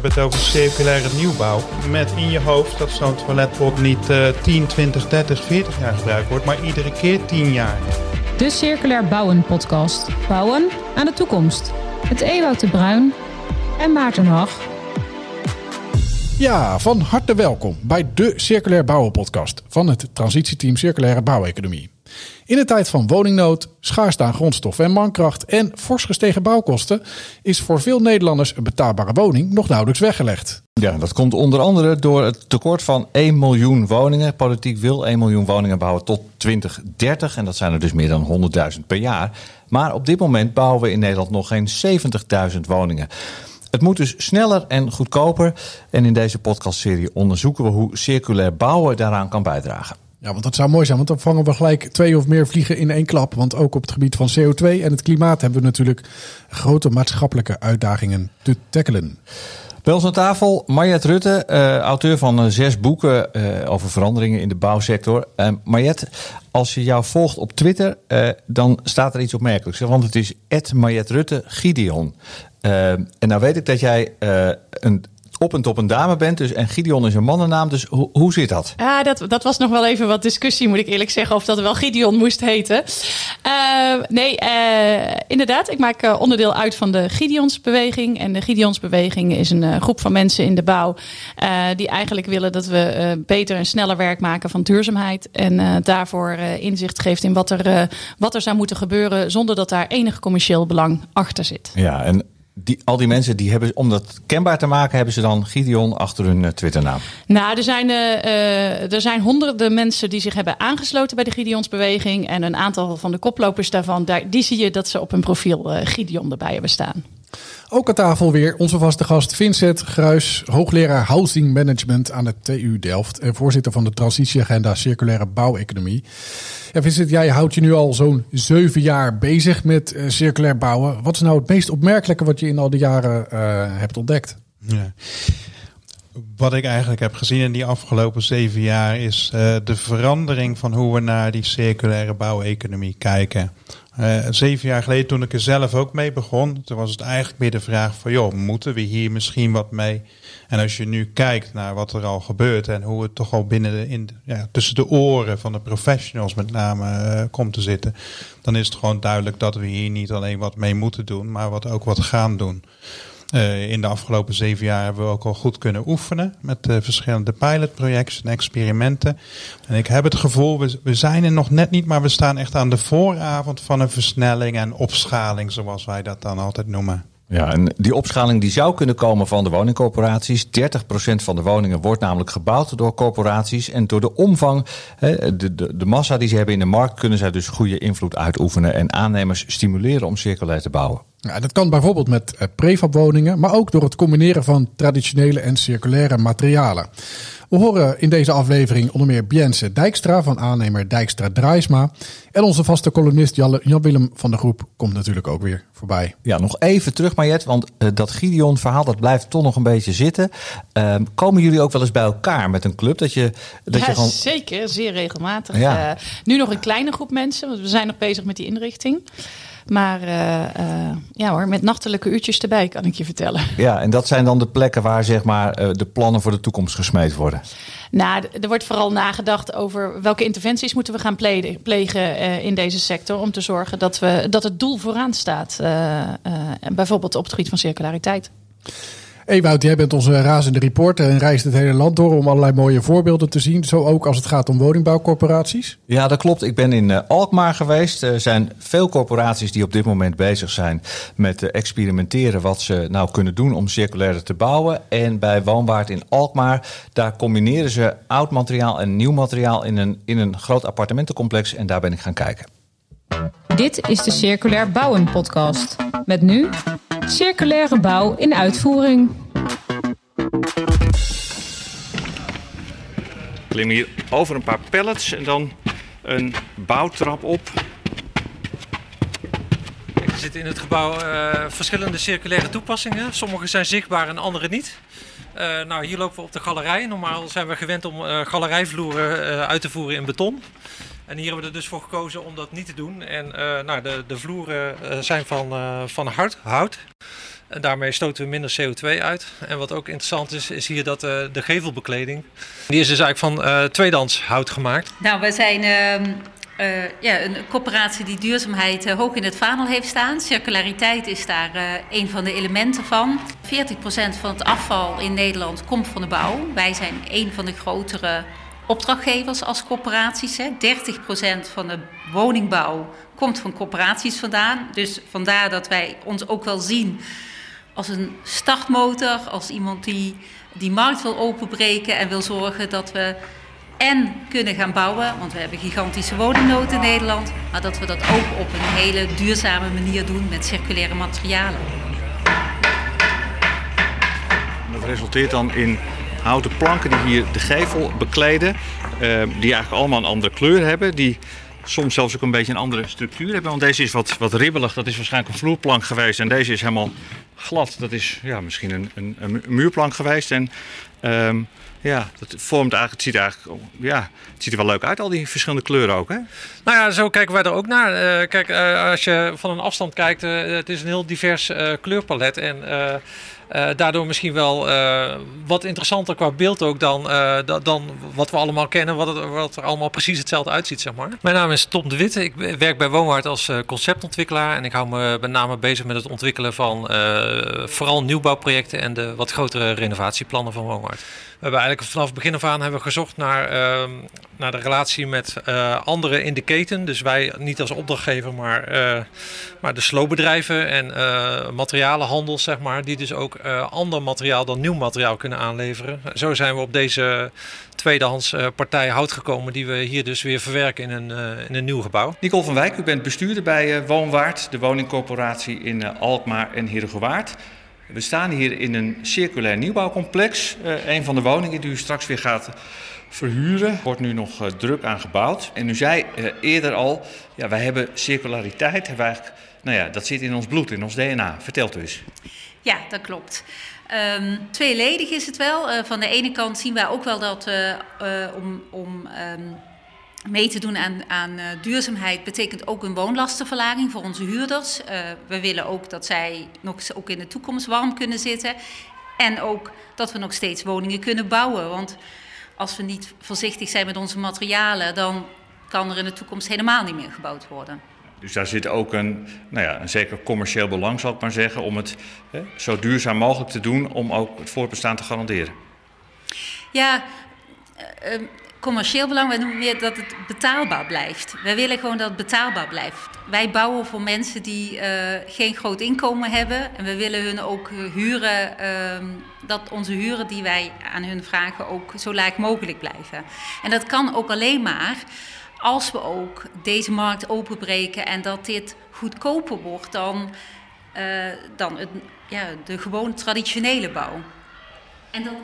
hebben het over circulaire nieuwbouw. Met in je hoofd dat zo'n toiletpot niet uh, 10, 20, 30, 40 jaar gebruikt wordt, maar iedere keer 10 jaar. De Circulair Bouwen podcast. Bouwen aan de toekomst. Met Ewout de Bruin en Maarten Hag. Ja, van harte welkom bij de Circulair Bouwen podcast van het transitieteam Circulaire Bouweconomie. In een tijd van woningnood, schaarste aan grondstoffen en mankracht en fors gestegen bouwkosten is voor veel Nederlanders een betaalbare woning nog nauwelijks weggelegd. Ja, dat komt onder andere door het tekort van 1 miljoen woningen. Politiek wil 1 miljoen woningen bouwen tot 2030 en dat zijn er dus meer dan 100.000 per jaar. Maar op dit moment bouwen we in Nederland nog geen 70.000 woningen. Het moet dus sneller en goedkoper. En in deze podcastserie onderzoeken we hoe circulair bouwen daaraan kan bijdragen. Ja, want dat zou mooi zijn, want dan vangen we gelijk twee of meer vliegen in één klap. Want ook op het gebied van CO2 en het klimaat hebben we natuurlijk grote maatschappelijke uitdagingen te tackelen. Bij ons aan tafel Mariette Rutte, uh, auteur van uh, zes boeken uh, over veranderingen in de bouwsector. Mariette, als je jou volgt op Twitter, dan staat er iets opmerkelijks. Want het is Mariette Rutte Gideon. en nou weet ik dat jij een op en top een dame bent. Dus, en Gideon is een mannennaam. Dus hoe, hoe zit dat? Ja, dat, dat was nog wel even wat discussie, moet ik eerlijk zeggen. Of dat wel Gideon moest heten. Uh, nee, uh, inderdaad. Ik maak uh, onderdeel uit van de Gideonsbeweging. En de Gideonsbeweging is een groep van mensen in de bouw. die eigenlijk willen dat we beter en sneller werk maken van duurzaamheid. En daarvoor inzicht geeft in wat er, wat er zou moeten gebeuren. Zonder dat daar enig commercieel belang achter zit. Ja, en al die mensen die hebben, om dat kenbaar te maken, hebben ze dan Gideon achter hun uh, Twitternaam? Nou, er zijn, uh, er zijn honderden mensen die zich hebben aangesloten bij de Gideonsbeweging. En een aantal van de koplopers daarvan, daar, die zie je dat ze op hun profiel Gideon erbij hebben staan. Ook aan tafel weer onze vaste gast Vincent Gruis, hoogleraar Housing Management aan de TU Delft en voorzitter van de Transitieagenda Circulaire Bouweconomie. Ja, Vincent, jij houdt je nu al zo'n zeven jaar bezig met uh, circulair bouwen. Wat is nou het meest opmerkelijke wat je in al die jaren uh, hebt ontdekt? Ja. Wat ik eigenlijk heb gezien in die afgelopen zeven jaar is uh, de verandering van hoe we naar die circulaire bouweconomie kijken. Uh, zeven jaar geleden, toen ik er zelf ook mee begon, toen was het eigenlijk meer de vraag van, joh, moeten we hier misschien wat mee? En als je nu kijkt naar wat er al gebeurt en hoe het toch al binnen de, in, ja, tussen de oren van de professionals met name uh, komt te zitten, dan is het gewoon duidelijk dat we hier niet alleen wat mee moeten doen, maar wat ook wat gaan doen. Uh, in de afgelopen zeven jaar hebben we ook al goed kunnen oefenen met uh, verschillende pilotprojecten en experimenten. En ik heb het gevoel, we, we zijn er nog net niet, maar we staan echt aan de vooravond van een versnelling en opschaling, zoals wij dat dan altijd noemen. Ja, en die opschaling die zou kunnen komen van de woningcorporaties. 30% van de woningen wordt namelijk gebouwd door corporaties. En door de omvang, de, de, de massa die ze hebben in de markt, kunnen zij dus goede invloed uitoefenen en aannemers stimuleren om circulair te bouwen. Ja, dat kan bijvoorbeeld met eh, prefabwoningen, maar ook door het combineren van traditionele en circulaire materialen. We horen in deze aflevering onder meer Biense Dijkstra van aannemer Dijkstra Draaisma. En onze vaste columnist Jan-Willem van de Groep komt natuurlijk ook weer voorbij. Ja, nog even terug Mariet, want uh, dat Gideon verhaal dat blijft toch nog een beetje zitten. Uh, komen jullie ook wel eens bij elkaar met een club? Dat je, dat ja, je gewoon... zeker. Zeer regelmatig. Ja. Uh, nu nog een kleine groep mensen, want we zijn nog bezig met die inrichting. Maar uh, uh, ja hoor, met nachtelijke uurtjes erbij kan ik je vertellen. Ja, en dat zijn dan de plekken waar zeg maar, uh, de plannen voor de toekomst gesmeed worden? Nou, er wordt vooral nagedacht over welke interventies moeten we gaan plegen, plegen in deze sector. Om te zorgen dat, we, dat het doel vooraan staat. bijvoorbeeld op het gebied van circulariteit. Ewout, jij bent onze razende reporter en reist het hele land door om allerlei mooie voorbeelden te zien. Zo ook als het gaat om woningbouwcorporaties. Ja, dat klopt. Ik ben in uh, Alkmaar geweest. Er zijn veel corporaties die op dit moment bezig zijn met uh, experimenteren wat ze nou kunnen doen om circulair te bouwen. En bij Woonwaard in Alkmaar, daar combineren ze oud materiaal en nieuw materiaal in een, in een groot appartementencomplex. En daar ben ik gaan kijken. Dit is de Circulair Bouwen podcast. Met nu circulaire bouw in uitvoering. Klim hier over een paar pallets en dan een bouwtrap op. Er zitten in het gebouw uh, verschillende circulaire toepassingen. Sommige zijn zichtbaar en andere niet. Uh, nou, hier lopen we op de galerij. Normaal zijn we gewend om uh, galerijvloeren uit te voeren in beton. En hier hebben we er dus voor gekozen om dat niet te doen. En uh, nou, de, de vloeren uh, zijn van, uh, van hard, hout. En daarmee stoten we minder CO2 uit. En wat ook interessant is, is hier dat de gevelbekleding, die is dus eigenlijk van tweedans hout gemaakt. Nou, we zijn ehm, ja, een coöperatie die duurzaamheid hoog in het vaandel heeft staan. Circulariteit is daar een van de elementen van. 40% van het afval in Nederland komt van de bouw. Wij zijn een van de grotere opdrachtgevers als coöperaties. Hè. 30% van de woningbouw komt van coöperaties vandaan. Dus vandaar dat wij ons ook wel zien als een startmotor, als iemand die die markt wil openbreken en wil zorgen dat we en kunnen gaan bouwen, want we hebben gigantische woningnood in Nederland, maar dat we dat ook op een hele duurzame manier doen met circulaire materialen. Dat resulteert dan in houten planken die hier de gevel bekleden, eh, die eigenlijk allemaal een andere kleur hebben, die soms zelfs ook een beetje een andere structuur hebben. Want deze is wat, wat ribbelig, dat is waarschijnlijk een vloerplank geweest. En deze is helemaal glad, dat is ja, misschien een, een, een muurplank geweest. En um, ja, dat vormt eigenlijk, het ziet, eigenlijk, ja, het ziet er wel leuk uit, al die verschillende kleuren ook. Hè? Nou ja, zo kijken wij er ook naar. Uh, kijk, uh, als je van een afstand kijkt, het is een heel divers kleurpalet. En daardoor misschien wel uh, wat interessanter qua beeld ook dan, uh, dan wat we allemaal kennen, wat, wat er allemaal precies hetzelfde uitziet, zeg maar. Mijn naam is Tom de Witte. Ik werk bij Woonwaard als conceptontwikkelaar en ik hou me met name bezig met het ontwikkelen van vooral nieuwbouwprojecten en de wat grotere renovatieplannen van Woonwaard. We hebben eigenlijk vanaf het begin af aan hebben we gezocht naar, ehm, naar de relatie met anderen in de keten. Dus wij niet als opdrachtgever, maar, maar de sloopbedrijven en materialenhandel, zeg maar, die dus ook ander materiaal dan nieuw materiaal kunnen aanleveren. Zo zijn we op deze tweedehands partij hout gekomen, die we hier dus weer verwerken in een, in een nieuw gebouw. Nicole van Wijk, u bent bestuurder bij Woonwaard, de woningcorporatie in Alkmaar en Heerdegewaard. We staan hier in een circulair nieuwbouwcomplex. Een van de woningen die u straks weer gaat verhuren. Wordt nu nog druk aan gebouwd. En u zei eerder al, ja, wij hebben circulariteit. Eigenlijk, nou ja, dat zit in ons bloed, in ons DNA. Vertelt u eens. Ja, dat klopt. Um, tweeledig is het wel. van de ene kant zien wij ook wel dat om, om um, mee te doen aan, aan uh, duurzaamheid betekent ook een woonlastenverlaging voor onze huurders. Uh, we willen ook dat zij nog ook in de toekomst warm kunnen zitten. En ook dat we nog steeds woningen kunnen bouwen. Want als we niet voorzichtig zijn met onze materialen, dan kan er in de toekomst helemaal niet meer gebouwd worden. Dus daar zit ook een, nou ja, een zeker commercieel belang, zal ik maar zeggen, om het hè, zo duurzaam mogelijk te doen om ook het voortbestaan te garanderen. Ja, uh, commercieel belang, wij noemen meer dat het betaalbaar blijft. Wij willen gewoon dat het betaalbaar blijft. Wij bouwen voor mensen die uh, geen groot inkomen hebben. En we willen hun ook huren, uh, dat onze huren die wij aan hun vragen ook zo laag mogelijk blijven. En dat kan ook alleen maar als we ook deze markt openbreken en dat dit goedkoper wordt dan, uh, dan het, ja, de gewoon traditionele bouw. En dat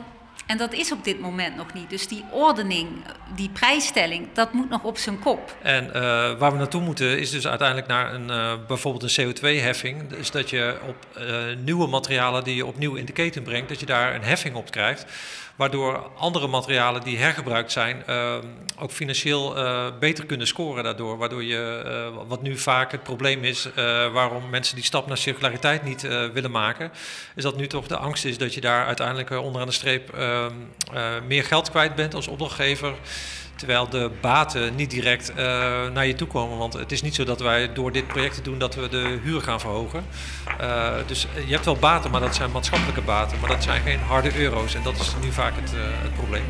en dat is op dit moment nog niet. Dus die ordening, die prijsstelling, dat moet nog op zijn kop. En uh, waar we naartoe moeten is dus uiteindelijk naar een, uh, bijvoorbeeld een CO2-heffing. Dus dat je op nieuwe materialen die je opnieuw in de keten brengt, dat je daar een heffing op krijgt. Waardoor andere materialen die hergebruikt zijn uh, ook financieel uh, beter kunnen scoren daardoor. Waardoor je, uh, wat nu vaak het probleem is, waarom mensen die stap naar circulariteit niet willen maken, is dat nu toch de angst is dat je daar uiteindelijk onderaan de streep ehm, meer geld kwijt bent als opdrachtgever. Terwijl de baten niet direct uh, naar je toe komen. Want het is niet zo dat wij door dit project te doen dat we de huur gaan verhogen. Uh, dus je hebt wel baten, maar dat zijn maatschappelijke baten. Maar dat zijn geen harde euro's. En dat is nu vaak het, het probleem.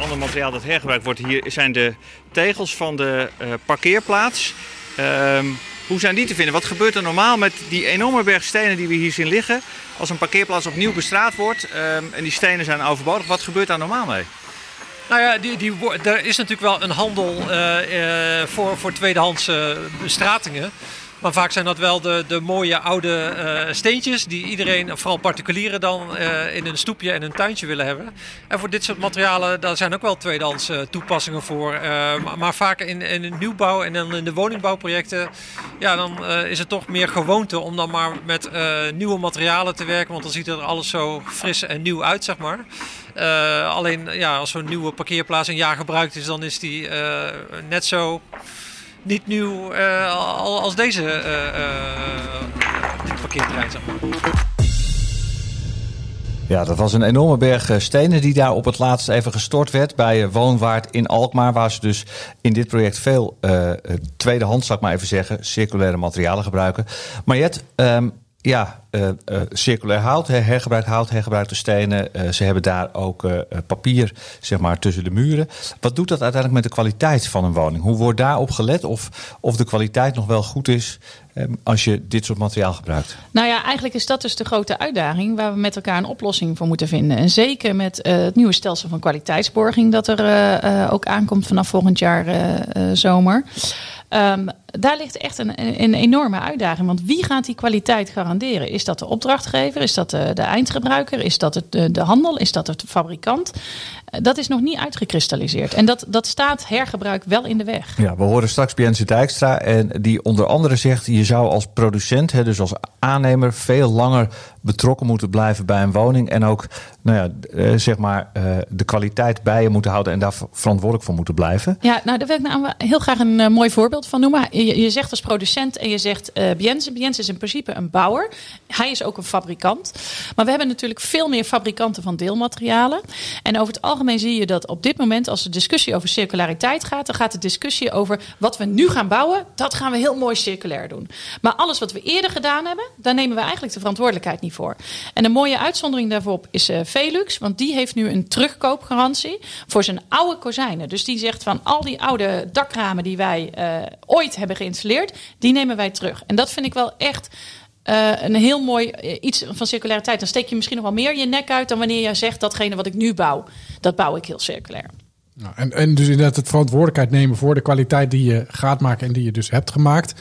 Ander materiaal dat hergebruikt wordt hier zijn de tegels van de parkeerplaats. Ehm, hoe zijn die te vinden? Wat gebeurt er normaal met die enorme berg stenen die we hier zien liggen? Als een parkeerplaats opnieuw bestraat wordt um, en die stenen zijn overbodig, wat gebeurt daar normaal mee? Nou ja, die, die, er is natuurlijk wel een handel uh, uh, voor, voor tweedehands uh, bestratingen. Maar vaak zijn dat wel de, de mooie oude uh, steentjes die iedereen, vooral particulieren, dan uh, in een stoepje en een tuintje willen hebben. En voor dit soort materialen, daar zijn ook wel tweedehands uh, toepassingen voor. Maar, vaak in, in nieuwbouw en dan in de woningbouwprojecten, ja, dan is het toch meer gewoonte om dan maar met nieuwe materialen te werken. Want dan ziet er alles zo fris en nieuw uit, zeg maar. alleen ja, als zo'n nieuwe parkeerplaats een jaar gebruikt is, dan is die net zo niet nieuw uh, als deze dit parkeerterrein. Zeg maar. Ja, dat was een enorme berg stenen die daar op het laatst even gestort werd bij Woonwaard in Alkmaar. Waar ze dus in dit project veel uh, tweedehands, zal ik maar even zeggen, circulaire materialen gebruiken. Maar Jet, um, ja, uh, circulair hout, hergebruikt hout, hergebruikte stenen. Uh, ze hebben daar ook papier zeg maar, tussen de muren. Wat doet dat uiteindelijk met de kwaliteit van een woning? Hoe wordt daarop gelet of, of de kwaliteit nog wel goed is als je dit soort materiaal gebruikt? Nou ja, eigenlijk is dat dus de grote uitdaging waar we met elkaar een oplossing voor moeten vinden. En zeker met het nieuwe stelsel van kwaliteitsborging dat er ook aankomt vanaf volgend jaar zomer. Um, daar ligt echt een, een, enorme uitdaging. Want wie gaat die kwaliteit garanderen? Is dat de opdrachtgever? Is dat de, de eindgebruiker? Is dat het, de, de handel? Is dat het fabrikant? Eh, dat is nog niet uitgekristalliseerd. En dat, dat staat hergebruik wel in de weg. Ja, we horen straks Biense Dijkstra. En die onder andere zegt: je zou als producent, hè, dus als aannemer, veel langer betrokken moeten blijven bij een woning. En ook nou ja, eh, zeg maar, eh, de kwaliteit bij je moeten houden en daar verantwoordelijk voor moeten blijven. Ja, nou daar wil ik nou heel graag een mooi voorbeeld van noemen. Je, zegt als producent en je zegt uh, Biense. Biense is in principe een bouwer. Hij is ook een fabrikant. Maar we hebben natuurlijk veel meer fabrikanten van deelmaterialen. En over het algemeen zie je dat op dit moment, als de discussie over circulariteit gaat, dan gaat de discussie over wat we nu gaan bouwen, dat gaan we heel mooi circulair doen. Maar alles wat we eerder gedaan hebben, daar nemen we eigenlijk de verantwoordelijkheid niet voor. En een mooie uitzondering daarvoor is uh, Velux, want die heeft nu een terugkoopgarantie voor zijn oude kozijnen. Dus die zegt van al die oude dakramen die wij uh, ooit hebben geïnstalleerd, die nemen wij terug. En dat vind ik wel echt uh, een heel mooi iets van circulariteit. Dan steek je misschien nog wel meer je nek uit dan wanneer je zegt datgene wat ik nu bouw, dat bouw ik heel circulair. Nou, en, en dus inderdaad het verantwoordelijkheid nemen voor de kwaliteit die je gaat maken en die je dus hebt gemaakt.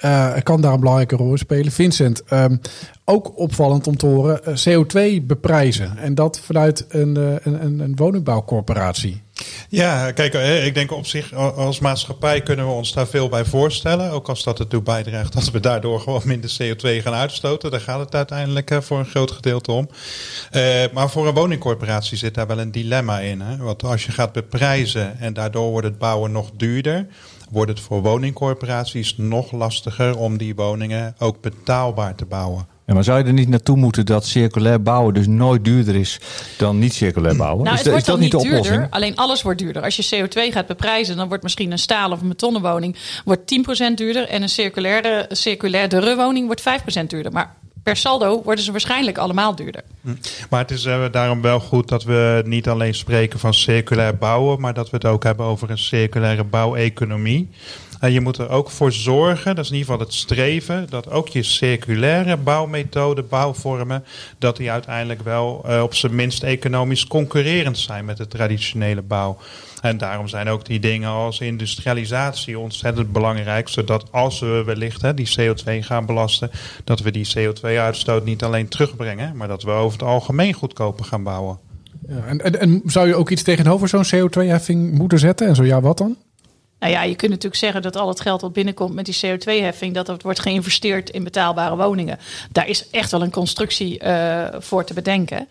Uh, kan daar een belangrijke rol spelen. Vincent, um, ook opvallend om te horen, uh, CO2 beprijzen. En dat vanuit een, een, een woningbouwcorporatie. Ja, kijk, ik denk op zich als maatschappij kunnen we ons daar veel bij voorstellen. Ook als dat ertoe bijdraagt dat we daardoor gewoon minder CO2 gaan uitstoten. Daar gaat het uiteindelijk voor een groot gedeelte om. maar voor een woningcorporatie zit daar wel een dilemma in. Hè? Want als je gaat beprijzen en daardoor wordt het bouwen nog duurder wordt het voor woningcorporaties nog lastiger om die woningen ook betaalbaar te bouwen. Ja, maar zou je er niet naartoe moeten dat circulair bouwen dus nooit duurder is dan niet circulair bouwen? Nou, is, het wordt is dat niet de duurder, oplossing? alleen alles wordt duurder. Als je CO2 gaat beprijzen, dan wordt misschien een staal of een betonnen woning wordt 10% duurder en een circulaire, circulaire woning wordt 5% duurder. Maar per saldo worden ze waarschijnlijk allemaal duurder. Hm. Maar het is uh, daarom wel goed dat we niet alleen spreken van circulair bouwen, maar dat we het ook hebben over een circulaire bouweconomie. En je moet er ook voor zorgen, dat is in ieder geval het streven, dat ook je circulaire bouwmethoden, bouwvormen, dat die uiteindelijk wel uh, op zijn minst economisch concurrerend zijn met de traditionele bouw. En daarom zijn ook die dingen als industrialisatie ontzettend belangrijk. Zodat als we wellicht hè, die CO2 gaan belasten, dat we die CO2-uitstoot niet alleen terugbrengen, maar dat we over het algemeen goedkoper gaan bouwen. Ja, en zou je ook iets tegenover zo'n CO2-heffing moeten zetten? En zo ja, wat dan? Nou ja, je kunt natuurlijk zeggen dat al het geld wat binnenkomt met die CO2-heffing, dat dat wordt geïnvesteerd in betaalbare woningen. Daar is echt wel een constructie uh, voor te bedenken.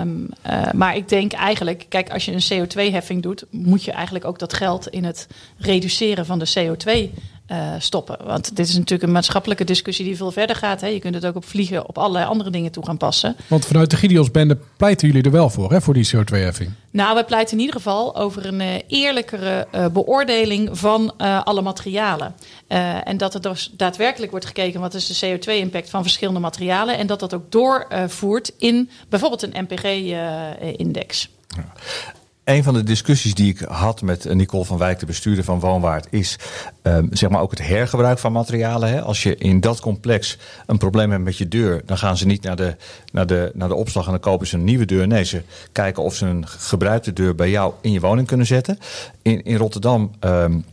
Um, uh, maar ik denk eigenlijk, kijk, als je een CO2-heffing doet, moet je eigenlijk ook dat geld in het reduceren van de CO2 uh, stoppen. Want dit is natuurlijk een maatschappelijke discussie die veel verder gaat. Hè. Je kunt het ook op vliegen op allerlei andere dingen toe gaan passen. Want vanuit de Gideonsbende pleiten jullie er wel voor, hè, voor die CO2-heffing? Nou, we pleiten in ieder geval over een uh, eerlijkere uh, beoordeling van alle materialen. en dat er dus daadwerkelijk wordt gekeken wat is de CO2-impact van verschillende materialen. En dat dat ook doorvoert in bijvoorbeeld een MPG-index. Ja een van de discussies die ik had met Nicole van Wijk, de bestuurder van Woonwaard, is um, zeg maar ook het hergebruik van materialen. Hè. Als je in dat complex een probleem hebt met je deur, dan gaan ze niet naar de, naar, de, naar de opslag en dan kopen ze een nieuwe deur. Nee, ze kijken of ze een gebruikte deur bij jou in je woning kunnen zetten. In, in Rotterdam. Um,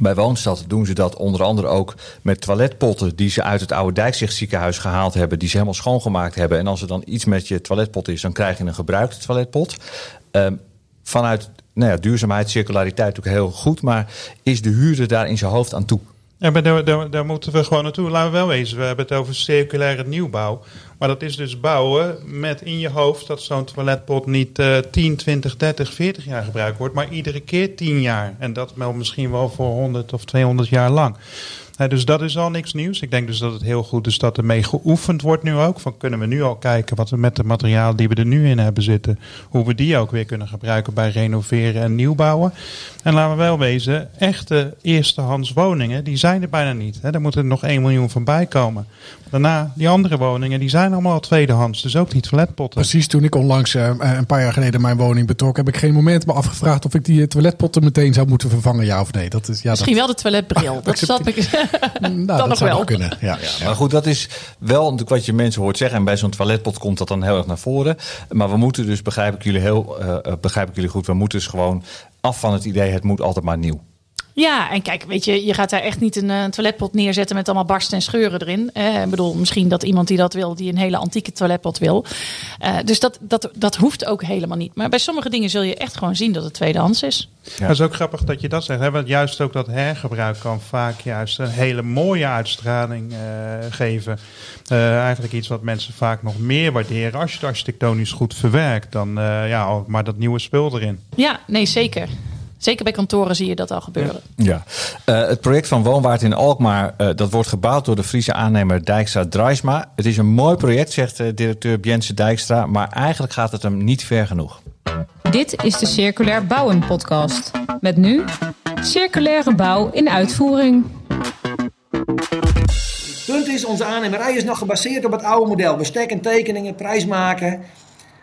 bij Woonstad doen ze dat onder andere ook met toiletpotten die ze uit het oude Dijkzichtziekenhuis gehaald hebben, die ze helemaal schoongemaakt hebben. En als er dan iets met je toiletpot is, dan krijg je een gebruikte toiletpot. Um, vanuit nou ja, duurzaamheid, circulariteit natuurlijk heel goed. Maar is de huurder daar in zijn hoofd aan toe? Ja, maar daar, daar, daar, moeten we gewoon naartoe. Laten we wel wezen, we hebben het over circulaire nieuwbouw. Maar dat is dus bouwen met in je hoofd dat zo'n toiletpot niet uh, 10, 20, 30, 40 jaar gebruikt wordt, maar iedere keer 10 jaar. En dat wel misschien wel voor 100 of 200 jaar lang dus dat is al niks nieuws. Ik denk dus dat het heel goed is dat er mee geoefend wordt nu ook. Van kunnen we nu al kijken wat we met de materiaal die we er nu in hebben zitten, hoe we die ook weer kunnen gebruiken bij renoveren en nieuwbouwen. En laten we wel wezen, echte eerstehands woningen, die zijn er bijna niet. He, daar moet er nog 1 miljoen van bij komen. Daarna, die andere woningen, die zijn allemaal tweedehands. Dus ook die toiletpotten. Precies, toen ik onlangs uh, een paar jaar geleden mijn woning betrok, heb ik geen moment me afgevraagd of ik die toiletpotten meteen zou moeten vervangen, ja of nee. Dat is, ja, Misschien dat... wel de toiletbril. dat snap ik. nou, dat, nog wel. kunnen. Ja. ja. maar goed, dat is wel natuurlijk wat je mensen hoort zeggen. En bij zo'n toiletpot komt dat dan heel erg naar voren. Maar we moeten dus, begrijp ik jullie heel, uh, begrijp ik jullie goed, we moeten dus gewoon af van het idee, het moet altijd maar nieuw. Ja, en kijk, weet je, je gaat daar echt niet een, een toiletpot neerzetten met allemaal barsten en scheuren erin. Eh, ik bedoel, misschien dat iemand die dat wil, die een hele antieke toiletpot wil. Uh, dus dat, dat, dat hoeft ook helemaal niet. Maar bij sommige dingen zul je echt gewoon zien dat het tweedehands is. Ja. Het is ook grappig dat je dat zegt. Hè? Want juist ook dat hergebruik kan vaak juist een hele mooie uitstraling uh, geven. eigenlijk iets wat mensen vaak nog meer waarderen als je het architectonisch goed verwerkt dan ja, maar dat nieuwe spul erin. Ja, nee, zeker. Zeker bij kantoren zie je dat al gebeuren. Ja. Uh, het project van Woonwaard in Alkmaar, uh, dat wordt gebouwd door de Friese aannemer Dijkstra Draisma. Het is een mooi project, zegt uh, directeur Bjense Dijkstra, maar eigenlijk gaat het hem niet ver genoeg. Dit is de Circulair Bouwen podcast. Met nu circulaire bouw in uitvoering. Het punt is, onze aannemerij is nog gebaseerd op het oude model. Bestek en tekeningen, prijs maken.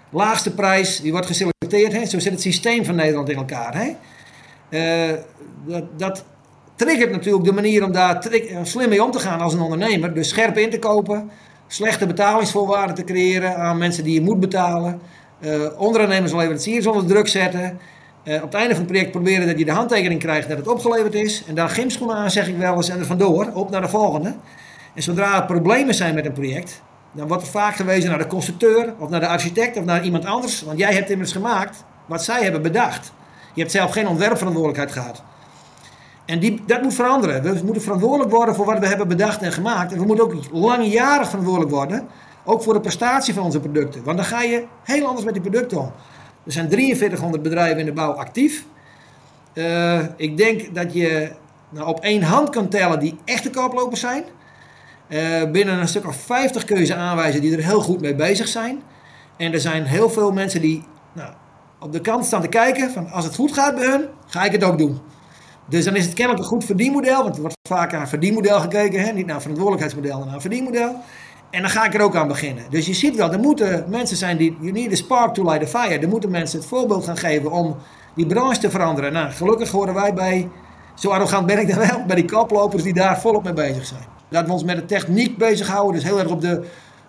Laagste prijs, die wordt geselecteerd. Hè? Zo zit het systeem van Nederland in elkaar. Hè? Uh, dat, dat, triggert natuurlijk de manier om daar slim mee om te gaan als een ondernemer. Dus scherp in te kopen, slechte betalingsvoorwaarden te creëren aan mensen die je moet betalen. Uh, ondernemers leveranciers onder druk zetten. Op het einde van het project proberen dat je de handtekening krijgt dat het opgeleverd is. En daar gymschoenen aan zeg ik wel eens en er vandoor, op naar de volgende. En zodra er problemen zijn met een project, dan wordt er vaak gewezen naar de constructeur of naar de architect of naar iemand anders. Want jij hebt immers gemaakt wat zij hebben bedacht. Je hebt zelf geen ontwerpverantwoordelijkheid gehad. En die, dat moet veranderen. We moeten verantwoordelijk worden voor wat we hebben bedacht en gemaakt. En we moeten ook langjarig verantwoordelijk worden. Ook voor de prestatie van onze producten. Want dan ga je heel anders met die producten om. Er zijn 4300 bedrijven in de bouw actief. Uh, ik denk dat je nou, op één hand kan tellen die echte kooplopers zijn. Uh, binnen een stuk of 50 kun aanwijzen die er heel goed mee bezig zijn. En er zijn heel veel mensen die nou, op de kant staan te kijken van als het goed gaat bij hun, ga ik het ook doen. Dus dan is het kennelijk een goed verdienmodel, want er wordt vaak naar verdienmodel gekeken, hè? niet naar verantwoordelijkheidsmodel, maar naar verdienmodel. En dan ga ik er ook aan beginnen. Dus je ziet wel, er moeten mensen zijn die, you need a spark to light a fire. Er moeten mensen het voorbeeld gaan geven om die branche te veranderen. Nou, gelukkig horen wij bij, zo arrogant ben ik dan wel, bij die koplopers die daar volop mee bezig zijn. Laten we ons met de techniek bezighouden, dus heel erg op de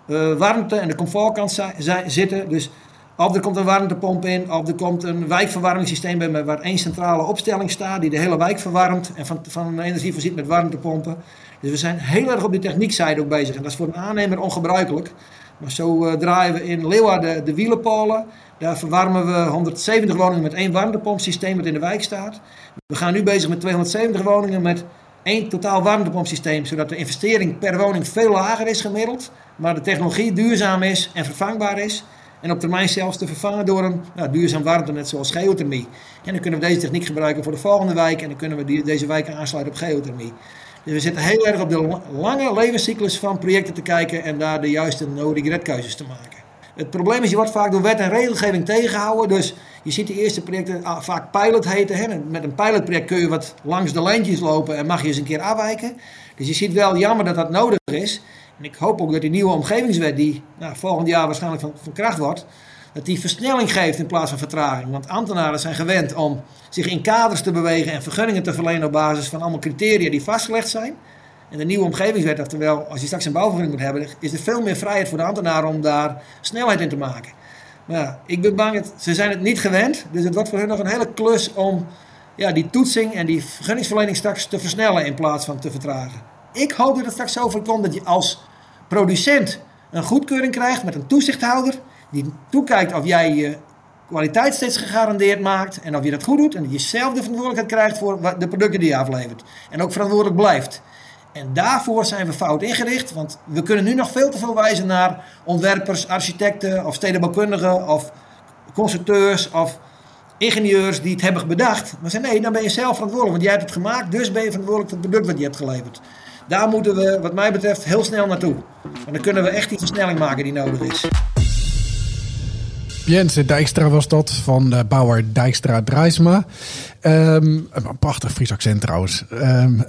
uh, warmte en de comfortkant zitten. Dus of er komt een warmtepomp in, of er komt een wijkverwarmingssysteem bij waar één centrale opstelling staat die de hele wijk verwarmt en van, van energie voorziet met warmtepompen. Dus we zijn heel erg op de techniekzijde ook bezig en dat is voor een aannemer ongebruikelijk. Maar zo uh, draaien we in Leeuwarden de wielenpolen. Daar verwarmen we 170 woningen met één warmtepompsysteem wat in de wijk staat. We gaan nu bezig met 270 woningen met één totaal warmtepompsysteem, zodat de investering per woning veel lager is gemiddeld, maar de technologie duurzaam is en vervangbaar is. En op termijn zelfs te vervangen door een nou, duurzaam warmtenet zoals geothermie. En dan kunnen we deze techniek gebruiken voor de volgende wijk. En dan kunnen we die, deze wijken aansluiten op geothermie. Dus we zitten heel erg op de lange levenscyclus van projecten te kijken en daar de juiste no keuzes te maken. Het probleem is, je wordt vaak door wet en regelgeving tegengehouden. Dus je ziet de eerste projecten ah, vaak pilot heten. Hè? Met een pilotproject kun je wat langs de lijntjes lopen en mag je eens een keer afwijken. Dus je ziet wel jammer dat dat nodig is. En ik hoop ook dat die nieuwe omgevingswet, die nou, volgend jaar waarschijnlijk van, van kracht wordt, dat die versnelling geeft in plaats van vertraging. Want ambtenaren zijn gewend om zich in kaders te bewegen en vergunningen te verlenen op basis van allemaal criteria die vastgelegd zijn. En de nieuwe omgevingswet, oftewel als je straks een bouwvergunning moet hebben, is er veel meer vrijheid voor de ambtenaren om daar snelheid in te maken. Maar ja, ik ben bang, dat ze zijn het niet gewend. Dus het wordt voor hen nog een hele klus om ja, die toetsing en die vergunningsverlening straks te versnellen in plaats van te vertragen. Ik hoop dat het straks zover komt dat je als producent een goedkeuring krijgt met een toezichthouder die toekijkt of jij je kwaliteit steeds gegarandeerd maakt en of je dat goed doet en dat je de verantwoordelijkheid krijgt voor de producten die je aflevert. En ook verantwoordelijk blijft. En daarvoor zijn we fout ingericht, want we kunnen nu nog veel te veel wijzen naar ontwerpers, architecten of stedenbouwkundigen of constructeurs of ingenieurs die het hebben bedacht. Maar zeggen nee, dan ben je zelf verantwoordelijk, want jij hebt het gemaakt, dus ben je verantwoordelijk voor het product wat je hebt geleverd. Daar moeten we, wat mij betreft, heel snel naartoe. En dan kunnen we echt die versnelling maken die nodig is. Jens Dijkstra was dat, van de bouwer Dijkstra Drijsma. Ehm, een prachtig Fries accent trouwens. Ehm,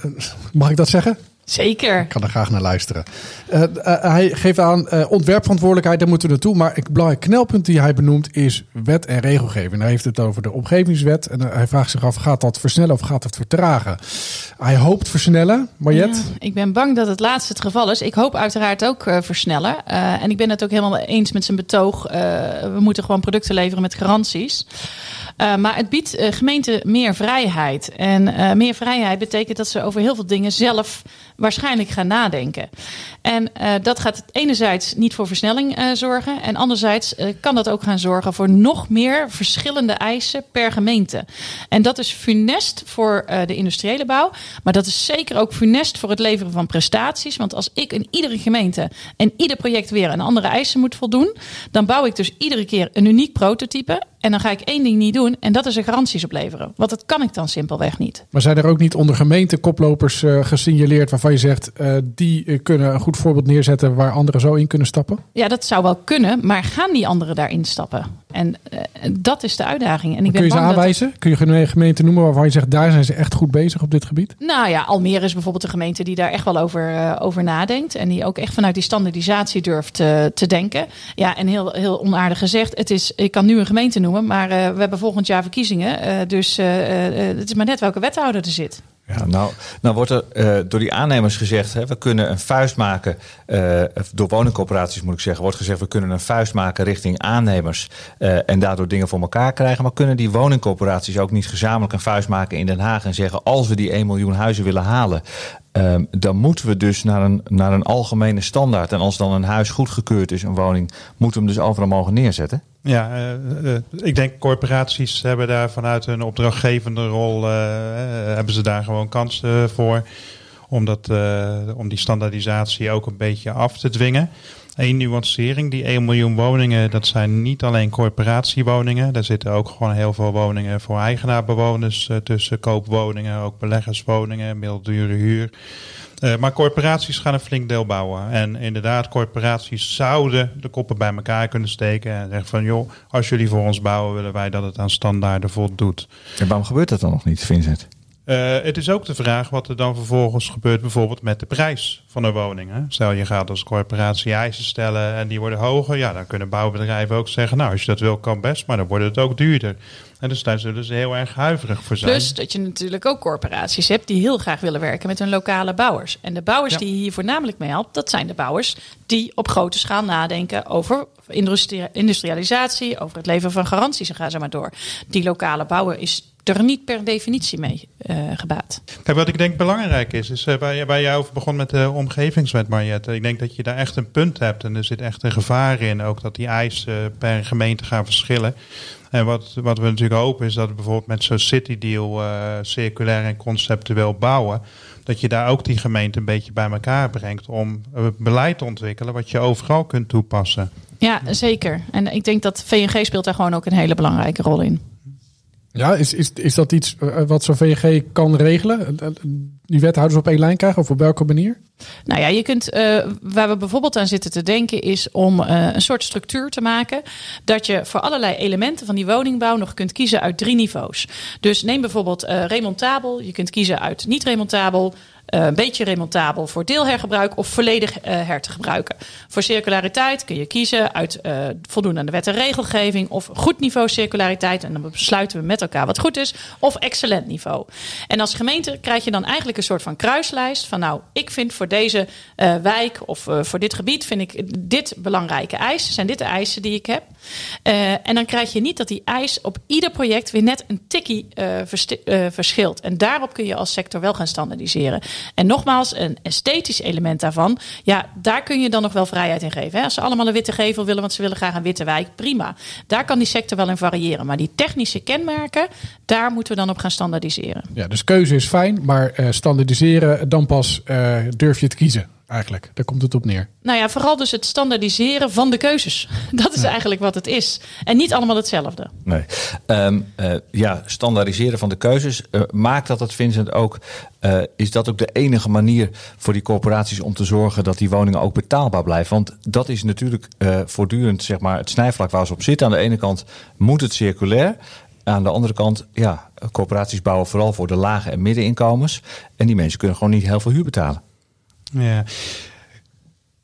mag ik dat zeggen? Zeker. Ik kan er graag naar luisteren. Uh, uh, hij geeft aan uh, ontwerpverantwoordelijkheid, daar moeten we naartoe. Maar het belangrijk knelpunt die hij benoemt is wet en regelgeving. Hij heeft het over de omgevingswet. En hij vraagt zich af, gaat dat versnellen of gaat dat vertragen? Hij hoopt versnellen. Mariette? Ja, ik ben bang dat het laatste het geval is. Ik hoop uiteraard ook versnellen. en ik ben het ook helemaal eens met zijn betoog. we moeten gewoon producten leveren met garanties. Maar het biedt gemeenten meer vrijheid. En meer vrijheid betekent dat ze over heel veel dingen zelf waarschijnlijk gaan nadenken. En dat gaat enerzijds niet voor versnelling zorgen. En anderzijds kan dat ook gaan zorgen voor nog meer verschillende eisen per gemeente. En dat is funest voor de industriële bouw. Maar dat is zeker ook funest voor het leveren van prestaties. Want als ik in iedere gemeente en ieder project weer een andere eisen moet voldoen. Dan bouw ik dus iedere keer een uniek prototype. En dan ga ik één ding niet doen en dat is er garanties opleveren. Want dat kan ik dan simpelweg niet. Maar zijn er ook niet onder gemeente koplopers uh, gesignaleerd waarvan je zegt uh, die kunnen een goed voorbeeld neerzetten waar anderen zo in kunnen stappen? Ja, dat zou wel kunnen, maar gaan die anderen daarin stappen? En uh, dat is de uitdaging. En ik kun ben je ze aanwijzen? Dat... Kun je een gemeente noemen waarvan je zegt daar zijn ze echt goed bezig op dit gebied? Nou ja, Almere is bijvoorbeeld een gemeente die daar echt wel over, over nadenkt. En die ook echt vanuit die standaardisatie durft te denken. Ja, en heel, heel onaardig gezegd, het is, ik kan nu een gemeente noemen, maar we hebben volgend jaar verkiezingen. Dus het is maar net welke wethouder er zit. Ja, nou, nou wordt er uh, door die aannemers gezegd, hè, we kunnen een vuist maken, uh, door woningcorporaties moet ik zeggen, wordt gezegd, we kunnen een vuist maken richting aannemers uh, en daardoor dingen voor elkaar krijgen. Maar kunnen die woningcorporaties ook niet gezamenlijk een vuist maken in Den Haag en zeggen, als we die 1 miljoen huizen willen halen, Um, dan moeten we dus naar een, naar een algemene standaard. En als dan een huis goedgekeurd is, een woning, moeten we hem dus overal mogen neerzetten? Ja, uh, uh, ik denk corporaties hebben daar vanuit hun opdrachtgevende rol, uh, hebben ze daar gewoon kansen voor. Om, dat, om die standaardisatie ook een beetje af te dwingen. Eén nuancering, die 1 miljoen woningen, dat zijn niet alleen corporatiewoningen. Daar zitten ook gewoon heel veel woningen voor eigenaarbewoners uh, tussen. Koopwoningen, ook beleggerswoningen, middeldure huur. Uh, maar corporaties gaan een flink deel bouwen. En inderdaad, corporaties zouden de koppen bij elkaar kunnen steken. En zeggen van, joh, als jullie voor ons bouwen, willen wij dat het aan standaarden voldoet. En waarom gebeurt dat dan nog niet, Vincent? Uh, het is ook de vraag wat er dan vervolgens gebeurt, bijvoorbeeld met de prijs van een woning. Hè? Stel je gaat als corporatie eisen stellen en die worden hoger, ja, dan kunnen bouwbedrijven ook zeggen, nou, als je dat wil, kan best, maar dan wordt het ook duurder. En dus daar zullen ze heel erg huiverig voor zijn. Plus dat je natuurlijk ook corporaties hebt die heel graag willen werken met hun lokale bouwers. En de bouwers ja. die je hier voornamelijk mee helpt, dat zijn de bouwers die op grote schaal nadenken over industri industrialisatie, over het leveren van garanties en ga zo maar door. Die lokale bouwer is er niet per definitie mee uh, gebaat. Kijk, wat ik denk belangrijk is, is uh, waar, waar jij over begon met de omgevingswet, Mariette. Ik denk dat je daar echt een punt hebt en er zit echt een gevaar in, ook dat die eisen per gemeente gaan verschillen. En wat, wat we natuurlijk hopen is dat bijvoorbeeld met zo'n City Deal uh, circulair en conceptueel bouwen, dat je daar ook die gemeente een beetje bij elkaar brengt om beleid te ontwikkelen wat je overal kunt toepassen. Ja, zeker. En ik denk dat VNG speelt daar gewoon ook een hele belangrijke rol in. Ja, is, is, is dat iets wat zo'n VNG kan regelen? Die wethouders op één lijn krijgen of op welke manier? Nou ja, je kunt, waar we bijvoorbeeld aan zitten te denken, is om een soort structuur te maken. Dat je voor allerlei elementen van die woningbouw nog kunt kiezen uit drie niveaus. Dus neem bijvoorbeeld remontabel. Je kunt kiezen uit niet remontabel. Uh, een beetje remontabel voor deelhergebruik of volledig uh, her te gebruiken. Voor circulariteit kun je kiezen uit uh, voldoen aan de wet en regelgeving of goed niveau circulariteit. En dan besluiten we met elkaar wat goed is. Of excellent niveau. En als gemeente krijg je dan eigenlijk een soort van kruislijst van nou, ik vind voor deze wijk of voor dit gebied vind ik dit belangrijke eisen. Zijn dit de eisen die ik heb? en dan krijg je niet dat die eis op ieder project weer net een tikkie verschilt. En daarop kun je als sector wel gaan standaardiseren. En nogmaals, een esthetisch element daarvan, ja, daar kun je dan nog wel vrijheid in geven. Hè? Als ze allemaal een witte gevel willen, want ze willen graag een witte wijk, prima. Daar kan die sector wel in variëren. Maar die technische kenmerken, daar moeten we dan op gaan standaardiseren. Ja, dus keuze is fijn, maar uh, standaardiseren, dan pas uh, durf je het kiezen eigenlijk. Daar komt het op neer. Nou ja, vooral dus het standaardiseren van de keuzes. Dat is eigenlijk wat het is. En niet allemaal hetzelfde. Nee. Um, uh, ja, standaardiseren van de keuzes. Uh, maakt dat het, Vincent, ook... Uh, is dat ook de enige manier voor die corporaties om te zorgen dat die woningen ook betaalbaar blijven? Want dat is natuurlijk voortdurend zeg maar, het snijvlak waar ze op zitten. Aan de ene kant moet het circulair. Aan de andere kant, ja, corporaties bouwen vooral voor de lage en middeninkomens. En die mensen kunnen gewoon niet heel veel huur betalen. Ja.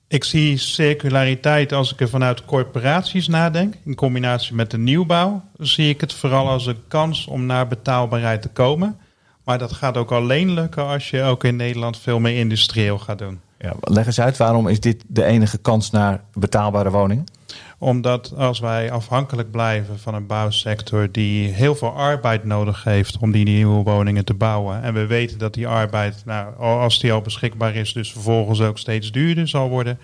Ik zie circulariteit als ik er vanuit corporaties nadenk, in combinatie met de nieuwbouw, zie ik het vooral als een kans om naar betaalbaarheid te komen. Maar dat gaat ook alleen lukken als je ook in Nederland veel meer industrieel gaat doen. Ja, leg eens uit, waarom is dit de enige kans naar betaalbare woningen? Omdat als wij afhankelijk blijven van een bouwsector die heel veel arbeid nodig heeft om die nieuwe woningen te bouwen. En we weten dat die arbeid, nou, als die al beschikbaar is, dus vervolgens ook steeds duurder zal worden.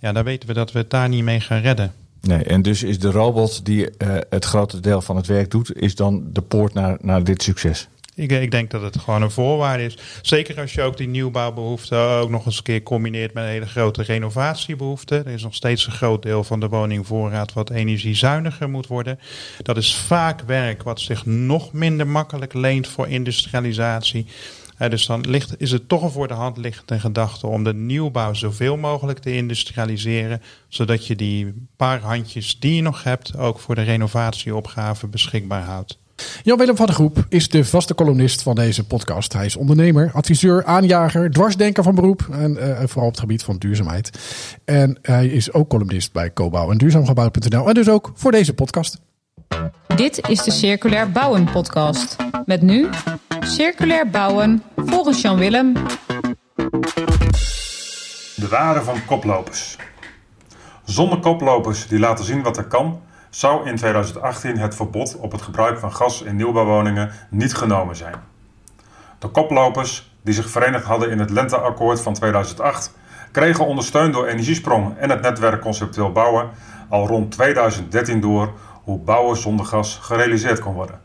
Ja, dan weten we dat we het daar niet mee gaan redden. Nee, en dus is de robot die uh, het grote deel van het werk doet, is dan de poort naar, naar dit succes? Ik, denk dat het gewoon een voorwaarde is. Zeker als je ook die nieuwbouwbehoefte ook nog eens een keer combineert met een hele grote renovatiebehoefte. Er is nog steeds een groot deel van de woningvoorraad wat energiezuiniger moet worden. Dat is vaak werk wat zich nog minder makkelijk leent voor industrialisatie. dus dan ligt, is het toch een voor de hand liggende gedachte om de nieuwbouw zoveel mogelijk te industrialiseren. Zodat je die paar handjes die je nog hebt ook voor de renovatieopgave beschikbaar houdt. Jan-Willem van de Groep is de vaste columnist van deze podcast. Hij is ondernemer, adviseur, aanjager, dwarsdenker van beroep. En uh, vooral op het gebied van duurzaamheid. En hij is ook columnist bij Cobouw en duurzaamgebouw.nl. En dus ook voor deze podcast. Dit is de Circulair Bouwen podcast. Met nu Circulair Bouwen volgens Jan-Willem. De waarde van koplopers. Zonder koplopers die laten zien wat er kan zou in 2018 het verbod op het gebruik van gas in nieuwbouwwoningen niet genomen zijn. De koplopers, die zich verenigd hadden in het Lenteakkoord van 2008, kregen ondersteund door Energiesprong en het netwerk Conceptueel Bouwen al rond 2013 door hoe bouwen zonder gas gerealiseerd kon worden.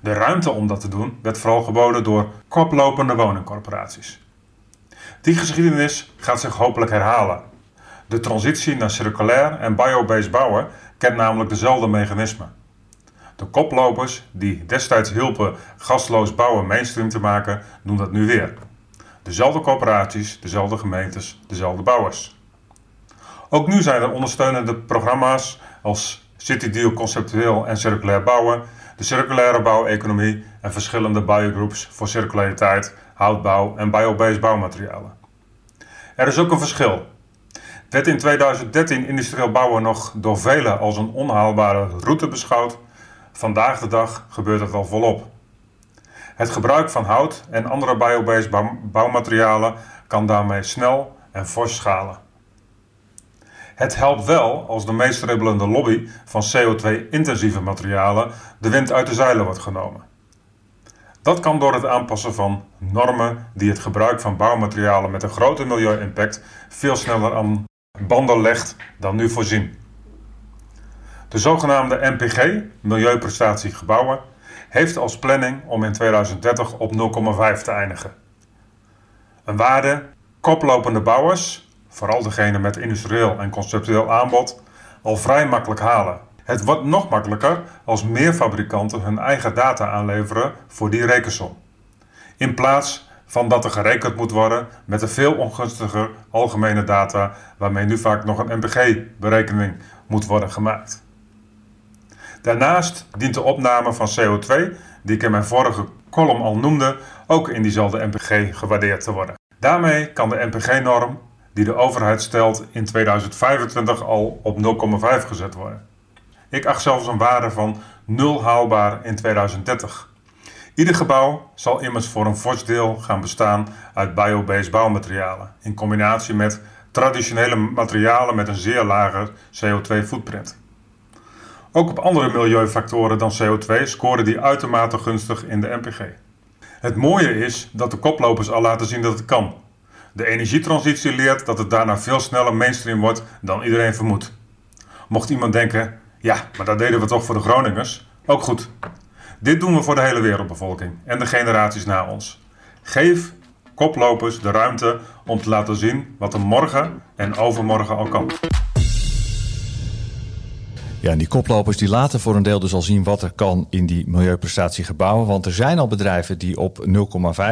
De ruimte om dat te doen werd vooral geboden door koplopende woningcorporaties. Die geschiedenis gaat zich hopelijk herhalen. De transitie naar circulair en biobased bouwen kent namelijk dezelfde mechanismen. De koplopers die destijds hielpen gasloos bouwen mainstream te maken, doen dat nu weer. Dezelfde corporaties, dezelfde gemeentes, dezelfde bouwers. Ook nu zijn er ondersteunende programma's als City Deal conceptueel en circulair bouwen, de circulaire bouweconomie en verschillende biogroups voor circulariteit, houtbouw en biobased bouwmaterialen. Er is ook een verschil werd in 2013 industrieel bouwen nog door velen als een onhaalbare route beschouwd. Vandaag de dag gebeurt het al volop. Het gebruik van hout en andere biobased bouwmaterialen kan daarmee snel en fors schalen. Het helpt wel als de meest ribbelende lobby van CO2-intensieve materialen de wind uit de zeilen wordt genomen. Dat kan door het aanpassen van normen die het gebruik van bouwmaterialen met een grote milieu-impact veel sneller aan banden legt dan nu voorzien. De zogenaamde MPG, Milieuprestatie Gebouwen, heeft als planning om in 2030 op 0,5 te eindigen. Een waarde koplopende bouwers, vooral degene met industrieel en conceptueel aanbod, al vrij makkelijk halen. Het wordt nog makkelijker als meer fabrikanten hun eigen data aanleveren voor die rekensom. In plaats van dat er gerekend moet worden met de veel ongunstiger algemene data waarmee nu vaak nog een MPG-berekening moet worden gemaakt. Daarnaast dient de opname van CO2, die ik in mijn vorige column al noemde, ook in diezelfde MPG gewaardeerd te worden. Daarmee kan de MPG-norm die de overheid stelt in 2025 al op 0,5 gezet worden. Ik acht zelfs een waarde van 0 haalbaar in 2030. Ieder gebouw zal immers voor een fors deel gaan bestaan uit biobased bouwmaterialen, in combinatie met traditionele materialen met een zeer lage CO2-footprint. Ook op andere milieufactoren dan CO2 scoren die uitermate gunstig in de MPG. Het mooie is dat de koplopers al laten zien dat het kan. De energietransitie leert dat het daarna veel sneller mainstream wordt dan iedereen vermoedt. Mocht iemand denken, ja, maar dat deden we toch voor de Groningers? Ook goed. Dit doen we voor de hele wereldbevolking en de generaties na ons. Geef koplopers de ruimte om te laten zien wat er morgen en overmorgen al kan. Ja, die koplopers die laten voor een deel dus al zien wat er kan in die milieuprestatiegebouwen. Want er zijn al bedrijven die op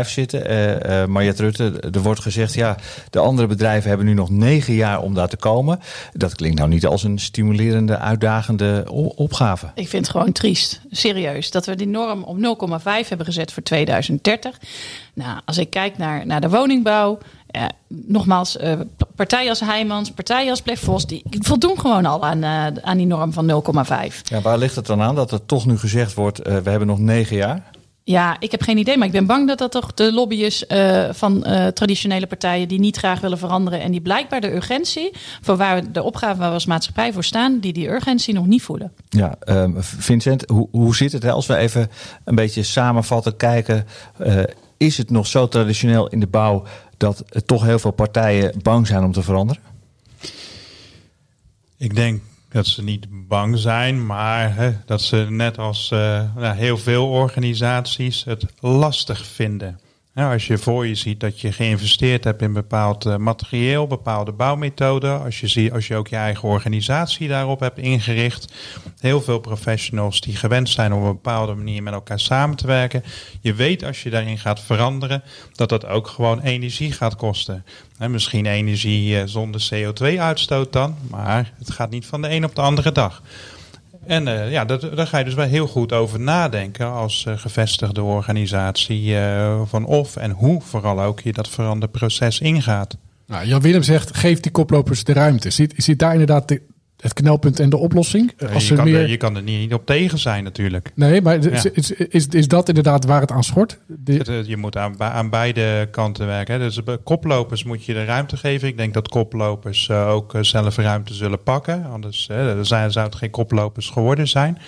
0,5 zitten. Uh, uh, Mariette Rutte, er wordt gezegd, ja, de andere bedrijven hebben nu nog negen jaar om daar te komen. Dat klinkt nou niet als een stimulerende, uitdagende opgave. Ik vind het gewoon triest, serieus, dat we die norm op 0,5 hebben gezet voor 2030. Nou, als ik kijk naar, naar de woningbouw, uh, nogmaals, uh, partijen als Heijmans, partijen als Plek die voldoen gewoon al aan, uh, aan die norm van 0,5. Ja, waar ligt het dan aan dat er toch nu gezegd wordt, we hebben nog negen jaar? Ja, ik heb geen idee, maar ik ben bang dat dat toch de lobby is van traditionele partijen die niet graag willen veranderen en die blijkbaar de urgentie, voor waar de opgave waar we als maatschappij voor staan, die die urgentie nog niet voelen. Ja, um, Vincent, hoe, hoe zit het hè? als we even een beetje samenvatten, kijken is het nog zo traditioneel in de bouw dat toch heel veel partijen bang zijn om te veranderen? Ik denk dat ze niet bang zijn, maar dat ze net als uh, nou, heel veel organisaties het lastig vinden. Nou, als je voor je ziet dat je geïnvesteerd hebt in bepaald uh, materieel, bepaalde bouwmethoden, als je, zie, als je ook je eigen organisatie daarop hebt ingericht, heel veel professionals die gewend zijn om op een bepaalde manier met elkaar samen te werken. Je weet als je daarin gaat veranderen, dat dat ook gewoon energie gaat kosten. En misschien energie uh, zonder CO2-uitstoot dan, maar het gaat niet van de een op de andere dag. En uh, ja, dat, daar ga je dus wel heel goed over nadenken als uh, gevestigde organisatie uh, van of en hoe vooral ook je dat veranderproces ingaat. Nou, Jan Willem zegt, geef die koplopers de ruimte. Ziet, ziet daar inderdaad de, het knelpunt en de oplossing? Als je, kan meer... er, je kan er niet op tegen zijn natuurlijk. Nee, maar is, is, is, is, dat inderdaad waar het aan schort? De... je moet aan, aan beide kanten werken. Hè. Dus koplopers moet je de ruimte geven. Ik denk dat koplopers uh, ook zelf ruimte zullen pakken. Anders uh, zijn, zou het geen koplopers geworden zijn.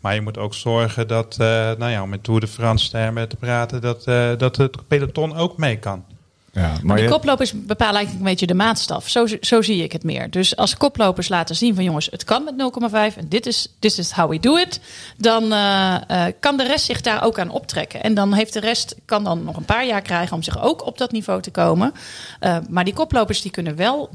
Maar je moet ook zorgen dat, uh, nou ja, om met Tour de France termen te praten, dat, dat het peloton ook mee kan. Ja, maar de koplopers bepalen eigenlijk een beetje de maatstaf. Zo, zo zie ik het meer. Dus als koplopers laten zien van jongens, het kan met 0,5 en dit is this is how we do it, dan uh, uh, kan de rest zich daar ook aan optrekken. En dan heeft de rest kan dan nog een paar jaar krijgen om zich ook op dat niveau te komen. Uh, maar die koplopers die kunnen wel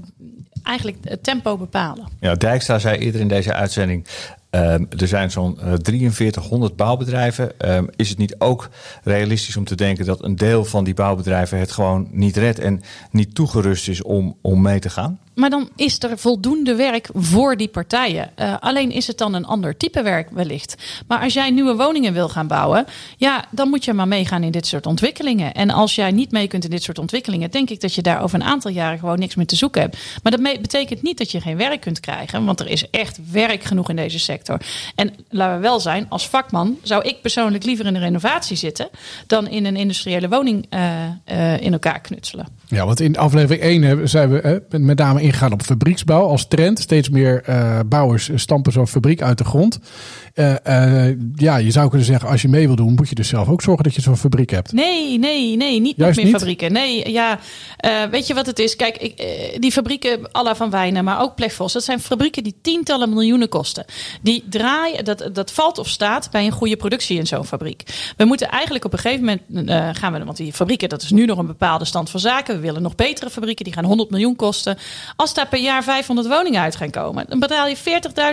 eigenlijk het tempo bepalen. Ja, Dijkstra zei eerder in deze uitzending: Um, er zijn zo'n uh, 4300 bouwbedrijven. Um, is het niet ook realistisch om te denken dat een deel van die bouwbedrijven het gewoon niet redt en niet toegerust is om, om mee te gaan? Maar dan is er voldoende werk voor die partijen. Uh, alleen is het dan een ander type werk wellicht. Maar als jij nieuwe woningen wil gaan bouwen, ja, dan moet je maar meegaan in dit soort ontwikkelingen. En als jij niet mee kunt in dit soort ontwikkelingen, denk ik dat je daar over een aantal jaren gewoon niks meer te zoeken hebt. Maar dat betekent niet dat je geen werk kunt krijgen, want er is echt werk genoeg in deze sector. En laten we wel zijn, als vakman zou ik persoonlijk liever in de renovatie zitten dan in een industriële woning uh, uh, in elkaar knutselen. Ja, want in aflevering 1 zijn we met name ingegaan op fabrieksbouw als trend. Steeds meer uh, bouwers stampen zo'n fabriek uit de grond. Uh, uh, ja, je zou kunnen zeggen, als je mee wil doen, moet je dus zelf ook zorgen dat je zo'n fabriek hebt. Nee, nee, nee, niet nog meer niet? fabrieken. Nee, ja, weet je wat het is? Kijk, ik, die fabrieken, Alla van Wijnen, maar ook Plekvos, dat zijn fabrieken die tientallen miljoenen kosten. Die draaien, dat, dat valt of staat bij een goede productie in zo'n fabriek. We moeten eigenlijk op een gegeven moment gaan we, want die fabrieken, dat is nu nog een bepaalde stand van zaken. We willen nog betere fabrieken, die gaan 100 miljoen kosten. Als daar per jaar 500 woningen uit gaan komen, dan betaal je 40.000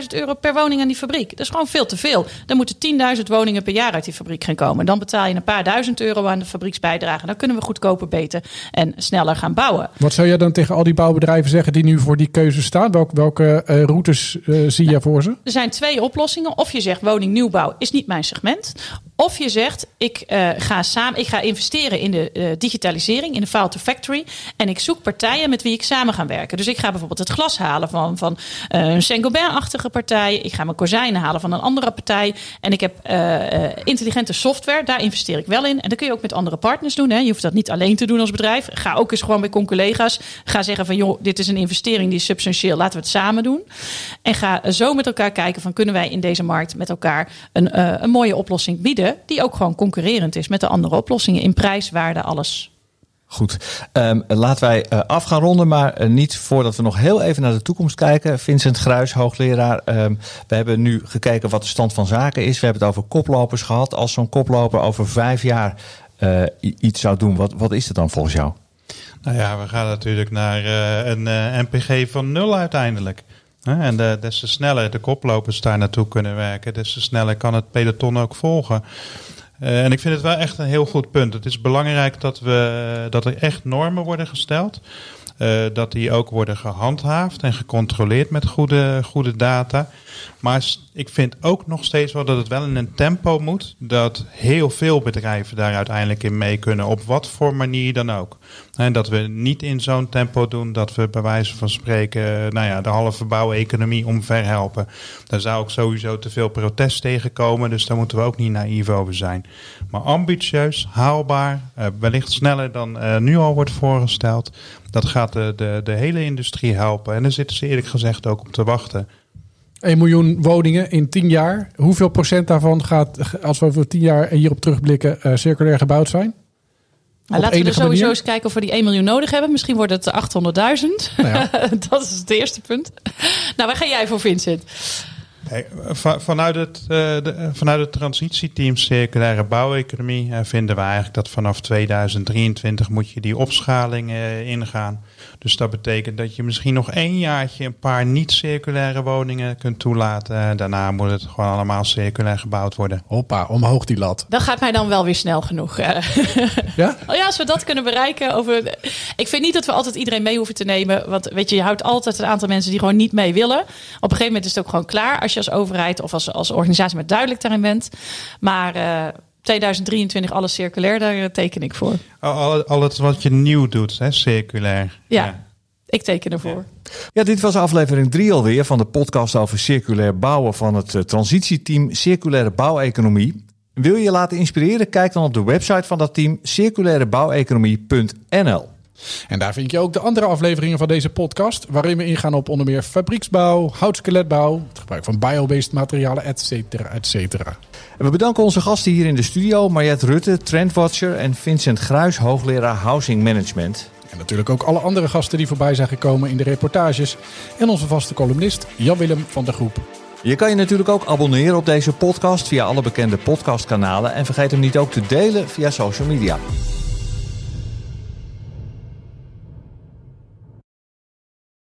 euro per woning aan die fabriek. Dat is gewoon veel te veel. Dan moeten 10.000 woningen per jaar uit die fabriek gaan komen. Dan betaal je een paar duizend euro aan de fabrieksbijdrage. Dan kunnen we goedkoper, beter en sneller gaan bouwen. Wat zou jij dan tegen al die bouwbedrijven zeggen die nu voor die keuze staan? Welke, welke uh, routes uh, zie je voor ze? Er zijn twee oplossingen. Of je zegt woningnieuwbouw is niet mijn segment. Of je zegt, ik, uh, ga, samen, ik ga investeren in de uh, digitalisering, in de File to Factory. En ik zoek partijen met wie ik samen ga werken. Dus ik ga bijvoorbeeld het glas halen van, van uh, een Saint-Gobain-achtige partij. Ik ga mijn kozijnen halen van een andere partij. En ik heb intelligente software, daar investeer ik wel in. En dat kun je ook met andere partners doen. Hè. Je hoeft dat niet alleen te doen als bedrijf. Ga ook eens gewoon bij collega's. Ga zeggen van, joh, dit is een investering die is substantieel. Laten we het samen doen. En ga zo met elkaar kijken van, kunnen wij in deze markt met elkaar een, een mooie oplossing bieden die ook gewoon concurrerend is met de andere oplossingen in prijs, waarde, alles. Goed, um, laten wij uh, af gaan ronden, maar uh, niet voordat we nog heel even naar de toekomst kijken. Vincent Gruis, hoogleraar. Um, we hebben nu gekeken wat de stand van zaken is. We hebben het over koplopers gehad. Als zo'n koploper over vijf jaar uh, iets zou doen, wat, wat is het dan volgens jou? Nou ja, we gaan natuurlijk naar een NPG van nul uiteindelijk. En de, des te sneller de koplopers daar naartoe kunnen werken, des te sneller kan het peloton ook volgen. Uh, en ik vind het wel echt een heel goed punt. Het is belangrijk dat, we, dat er echt normen worden gesteld. Uh, dat die ook worden gehandhaafd en gecontroleerd met goede, goede data. Maar ik vind ook nog steeds wel dat het wel in een tempo moet. Dat heel veel bedrijven daar uiteindelijk in mee kunnen. Op wat voor manier dan ook. En dat we niet in zo'n tempo doen dat we bij wijze van spreken nou ja, de halve bouweconomie omver helpen. Daar zou ook sowieso te veel protest tegenkomen. Dus daar moeten we ook niet naïef over zijn. Maar ambitieus, haalbaar, uh, wellicht sneller dan nu al wordt voorgesteld. Dat gaat de, de, de hele industrie helpen. En daar zitten ze eerlijk gezegd ook op te wachten. 1 miljoen woningen in 10 jaar. Hoeveel procent daarvan gaat, als we voor 10 jaar hierop terugblikken, uh, circulair gebouwd zijn? Nou, laten we er sowieso manier? eens kijken of we die 1 miljoen nodig hebben. Misschien wordt het 800.000. Nou ja. dat is het eerste punt. Nou, waar ga jij voor, Vincent? Vanuit, het, uh, de, vanuit het transitieteam Circulaire Bouweconomie uh, vinden we eigenlijk dat vanaf 2023 moet je die opschaling uh, ingaan. Dus dat betekent dat je misschien nog één jaartje een paar niet-circulaire woningen kunt toelaten. Daarna moet het gewoon allemaal circulair gebouwd worden. Hoppa, omhoog die lat. Dat gaat mij dan wel weer snel genoeg. Ja? oh ja, als we dat kunnen bereiken. Over... Ik vind niet dat we altijd iedereen mee hoeven te nemen. Want weet je, je houdt altijd een aantal mensen die gewoon niet mee willen. Op een gegeven moment is het ook gewoon klaar. Als je als overheid of als, als organisatie maar duidelijk daarin bent. Maar... Uh, 2023 alles circulair, daar teken ik voor. Al, al het wat je nieuw doet, hè, circulair. Ja, ja. ik teken ervoor. Ja, dit was aflevering 3 alweer van de podcast over circulair bouwen van het uh, transitieteam Circulaire Bouweconomie. Wil je je laten inspireren? Kijk dan op de website van dat team circulairebouweconomie.nl. En daar vind je ook de andere afleveringen van deze podcast, waarin we ingaan op onder meer fabrieksbouw, houtskeletbouw, het gebruik van biobased materialen, et cetera, et cetera. En we bedanken onze gasten hier in de studio, Mariette Rutte, Trendwatcher en Vincent Gruis, hoogleraar Housing Management. En natuurlijk ook alle andere gasten die voorbij zijn gekomen in de reportages. En onze vaste columnist Jan-Willem van der Groep. Je kan je natuurlijk ook abonneren op deze podcast via alle bekende podcastkanalen. En vergeet hem niet ook te delen via social media.